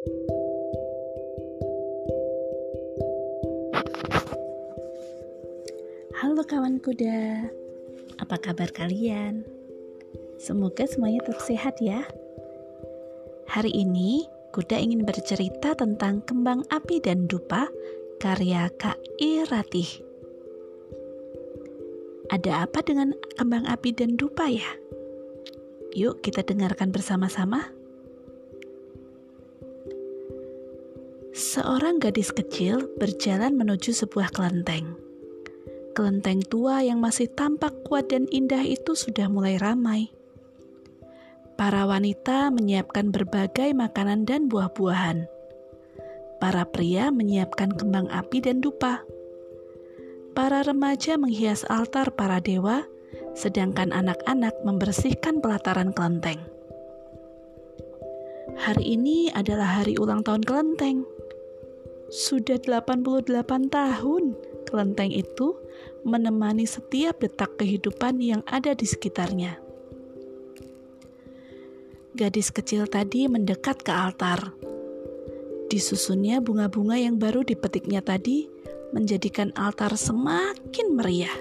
Halo kawan kuda, apa kabar kalian? Semoga semuanya tetap sehat ya. Hari ini, kuda ingin bercerita tentang kembang api dan dupa karya Kak Iratih. Ada apa dengan kembang api dan dupa ya? Yuk kita dengarkan bersama-sama. Seorang gadis kecil berjalan menuju sebuah kelenteng kelenteng tua yang masih tampak kuat dan indah itu sudah mulai ramai. Para wanita menyiapkan berbagai makanan dan buah-buahan. Para pria menyiapkan kembang api dan dupa. Para remaja menghias altar para dewa, sedangkan anak-anak membersihkan pelataran kelenteng. Hari ini adalah hari ulang tahun kelenteng. Sudah 88 tahun kelenteng itu menemani setiap detak kehidupan yang ada di sekitarnya. Gadis kecil tadi mendekat ke altar. Disusunnya bunga-bunga yang baru dipetiknya tadi menjadikan altar semakin meriah.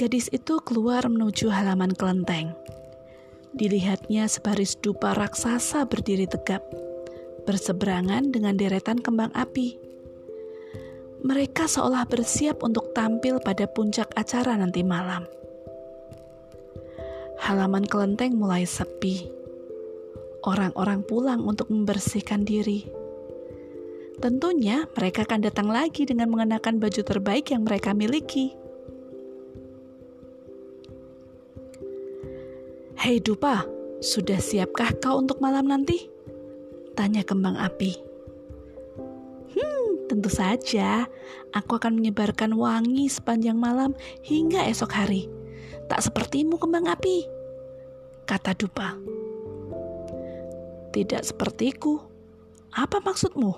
Gadis itu keluar menuju halaman kelenteng. Dilihatnya sebaris dupa raksasa berdiri tegap, berseberangan dengan deretan kembang api mereka seolah bersiap untuk tampil pada puncak acara nanti malam. Halaman kelenteng mulai sepi. Orang-orang pulang untuk membersihkan diri. Tentunya mereka akan datang lagi dengan mengenakan baju terbaik yang mereka miliki. Hei Dupa, sudah siapkah kau untuk malam nanti? Tanya kembang api. Tentu saja, aku akan menyebarkan wangi sepanjang malam hingga esok hari. Tak sepertimu kembang api, kata Dupa. Tidak sepertiku. Apa maksudmu?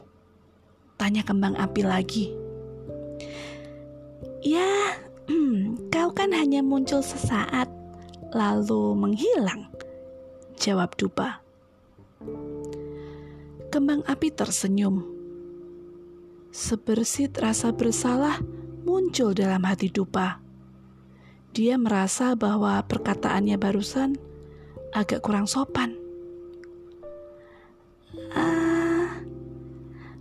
Tanya kembang api lagi. Ya, kau kan hanya muncul sesaat, lalu menghilang, jawab Dupa. Kembang api tersenyum Sebersit rasa bersalah muncul dalam hati Dupa. Dia merasa bahwa perkataannya barusan agak kurang sopan. Ah,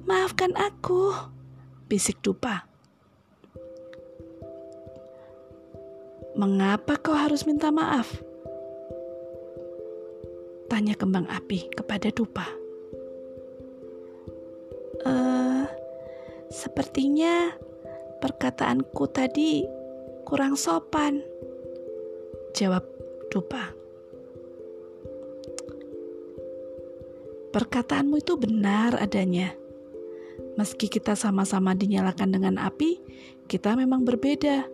maafkan aku, bisik Dupa. Mengapa kau harus minta maaf? Tanya kembang api kepada Dupa. Uh, Sepertinya perkataanku tadi kurang sopan. Jawab Dupa. Perkataanmu itu benar adanya. Meski kita sama-sama dinyalakan dengan api, kita memang berbeda.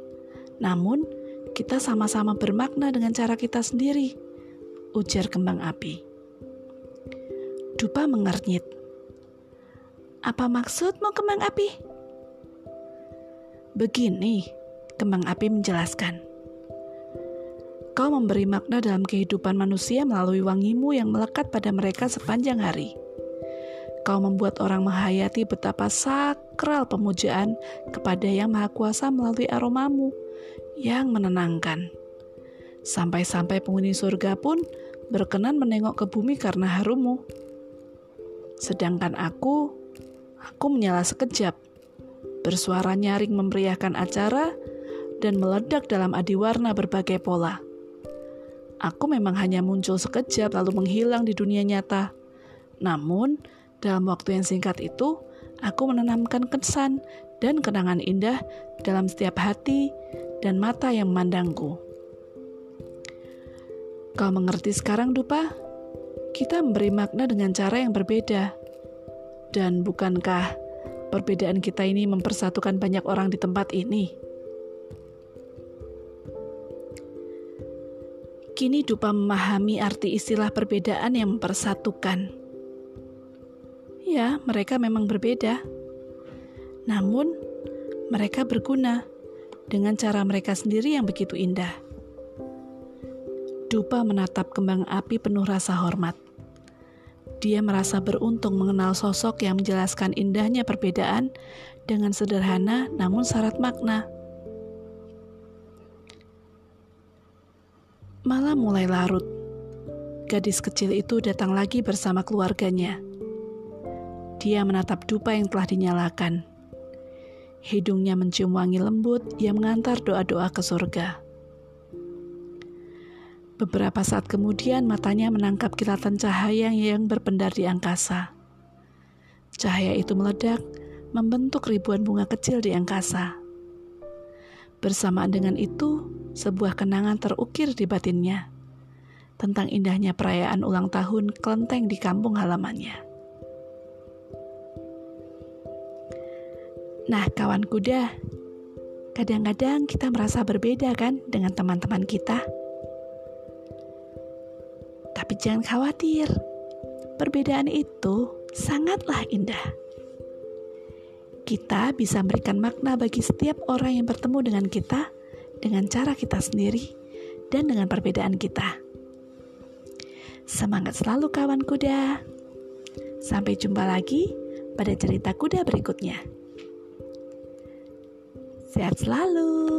Namun, kita sama-sama bermakna dengan cara kita sendiri. Ujar kembang api. Dupa mengernyit. Apa maksudmu kembang api? Begini, kembang api menjelaskan. Kau memberi makna dalam kehidupan manusia melalui wangimu yang melekat pada mereka sepanjang hari. Kau membuat orang menghayati betapa sakral pemujaan kepada Yang Maha Kuasa melalui aromamu yang menenangkan. Sampai-sampai penghuni surga pun berkenan menengok ke bumi karena harumu. Sedangkan aku Aku menyala sekejap. Bersuara nyaring memeriahkan acara dan meledak dalam adiwarna berbagai pola. Aku memang hanya muncul sekejap lalu menghilang di dunia nyata. Namun, dalam waktu yang singkat itu, aku menanamkan kesan dan kenangan indah dalam setiap hati dan mata yang memandangku. Kau mengerti sekarang, Dupa? Kita memberi makna dengan cara yang berbeda. Dan bukankah perbedaan kita ini mempersatukan banyak orang di tempat ini? Kini Dupa memahami arti istilah perbedaan yang mempersatukan. Ya, mereka memang berbeda. Namun, mereka berguna dengan cara mereka sendiri yang begitu indah. Dupa menatap kembang api penuh rasa hormat. Dia merasa beruntung mengenal sosok yang menjelaskan indahnya perbedaan dengan sederhana namun syarat makna. Malam mulai larut. Gadis kecil itu datang lagi bersama keluarganya. Dia menatap dupa yang telah dinyalakan. Hidungnya mencium wangi lembut yang mengantar doa-doa ke surga. Beberapa saat kemudian matanya menangkap kilatan cahaya yang berpendar di angkasa. Cahaya itu meledak, membentuk ribuan bunga kecil di angkasa. Bersamaan dengan itu, sebuah kenangan terukir di batinnya tentang indahnya perayaan ulang tahun kelenteng di kampung halamannya. Nah, kawan kuda, kadang-kadang kita merasa berbeda kan dengan teman-teman kita? Tapi jangan khawatir, perbedaan itu sangatlah indah. Kita bisa memberikan makna bagi setiap orang yang bertemu dengan kita dengan cara kita sendiri dan dengan perbedaan kita. Semangat selalu kawan kuda. Sampai jumpa lagi pada cerita kuda berikutnya. Sehat selalu.